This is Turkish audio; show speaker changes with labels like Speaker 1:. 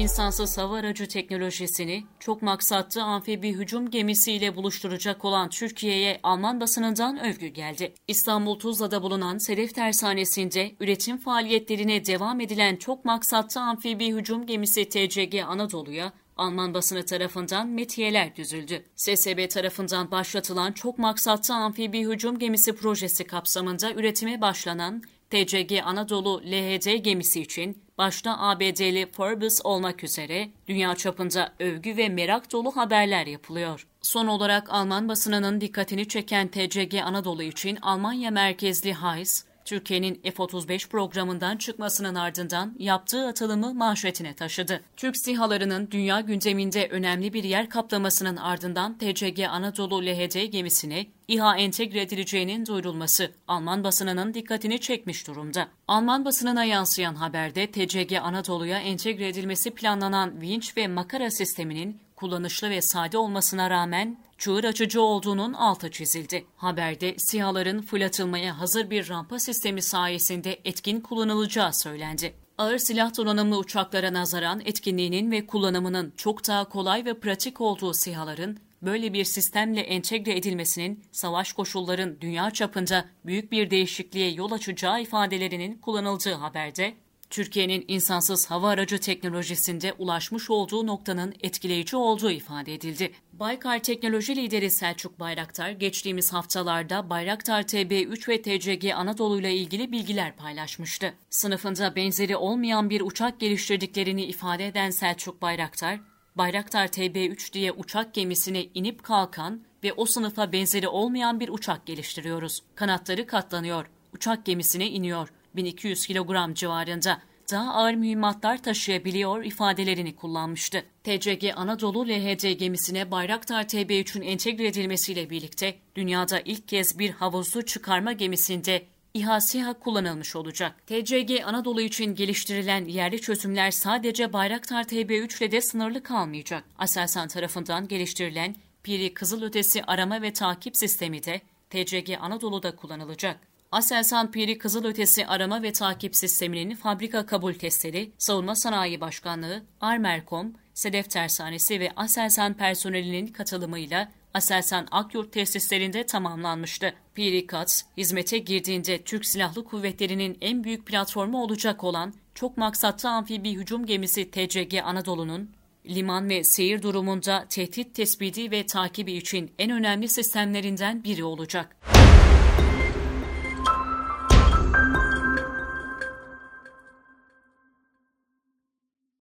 Speaker 1: İnsansız hava aracı teknolojisini çok maksatlı amfibi hücum gemisiyle buluşturacak olan Türkiye'ye Alman basınından övgü geldi. İstanbul Tuzla'da bulunan Sedef Tersanesi'nde üretim faaliyetlerine devam edilen çok maksatlı amfibi hücum gemisi TCG Anadolu'ya Alman basını tarafından metiyeler düzüldü. SSB tarafından başlatılan çok maksatlı amfibi hücum gemisi projesi kapsamında üretime başlanan TCG Anadolu LHD gemisi için başta ABD'li Forbes olmak üzere dünya çapında övgü ve merak dolu haberler yapılıyor. Son olarak Alman basınının dikkatini çeken TCG Anadolu için Almanya merkezli Hayes, Türkiye'nin F-35 programından çıkmasının ardından yaptığı atılımı manşetine taşıdı. Türk SİHA'larının dünya gündeminde önemli bir yer kaplamasının ardından TCG Anadolu LHD gemisine İHA entegre edileceğinin duyurulması Alman basınının dikkatini çekmiş durumda. Alman basınına yansıyan haberde TCG Anadolu'ya entegre edilmesi planlanan vinç ve makara sisteminin kullanışlı ve sade olmasına rağmen çığır açıcı olduğunun altı çizildi. Haberde SİHA'ların fırlatılmaya hazır bir rampa sistemi sayesinde etkin kullanılacağı söylendi. Ağır silah donanımlı uçaklara nazaran etkinliğinin ve kullanımının çok daha kolay ve pratik olduğu SİHA'ların böyle bir sistemle entegre edilmesinin savaş koşulların dünya çapında büyük bir değişikliğe yol açacağı ifadelerinin kullanıldığı haberde Türkiye'nin insansız hava aracı teknolojisinde ulaşmış olduğu noktanın etkileyici olduğu ifade edildi. Baykar teknoloji lideri Selçuk Bayraktar geçtiğimiz haftalarda Bayraktar TB3 ve TCG Anadolu ile ilgili bilgiler paylaşmıştı. Sınıfında benzeri olmayan bir uçak geliştirdiklerini ifade eden Selçuk Bayraktar, Bayraktar TB3 diye uçak gemisine inip kalkan ve o sınıfa benzeri olmayan bir uçak geliştiriyoruz. Kanatları katlanıyor, uçak gemisine iniyor 1200 kilogram civarında daha ağır mühimmatlar taşıyabiliyor ifadelerini kullanmıştı. TCG Anadolu LHD gemisine Bayraktar TB3'ün entegre edilmesiyle birlikte dünyada ilk kez bir havuzlu çıkarma gemisinde İHA SİHA kullanılmış olacak. TCG Anadolu için geliştirilen yerli çözümler sadece Bayraktar TB3 ile de sınırlı kalmayacak. Aselsan tarafından geliştirilen Piri Kızılötesi arama ve takip sistemi de TCG Anadolu'da kullanılacak. Aselsan Piri Kızılötesi arama ve takip sisteminin fabrika kabul testleri, Savunma Sanayi Başkanlığı, Armerkom, Sedef Tersanesi ve Aselsan personelinin katılımıyla Aselsan Akyurt tesislerinde tamamlanmıştı. Piri Kats, hizmete girdiğinde Türk Silahlı Kuvvetleri'nin en büyük platformu olacak olan çok maksatlı amfibi hücum gemisi TCG Anadolu'nun liman ve seyir durumunda tehdit tespiti ve takibi için en önemli sistemlerinden biri olacak.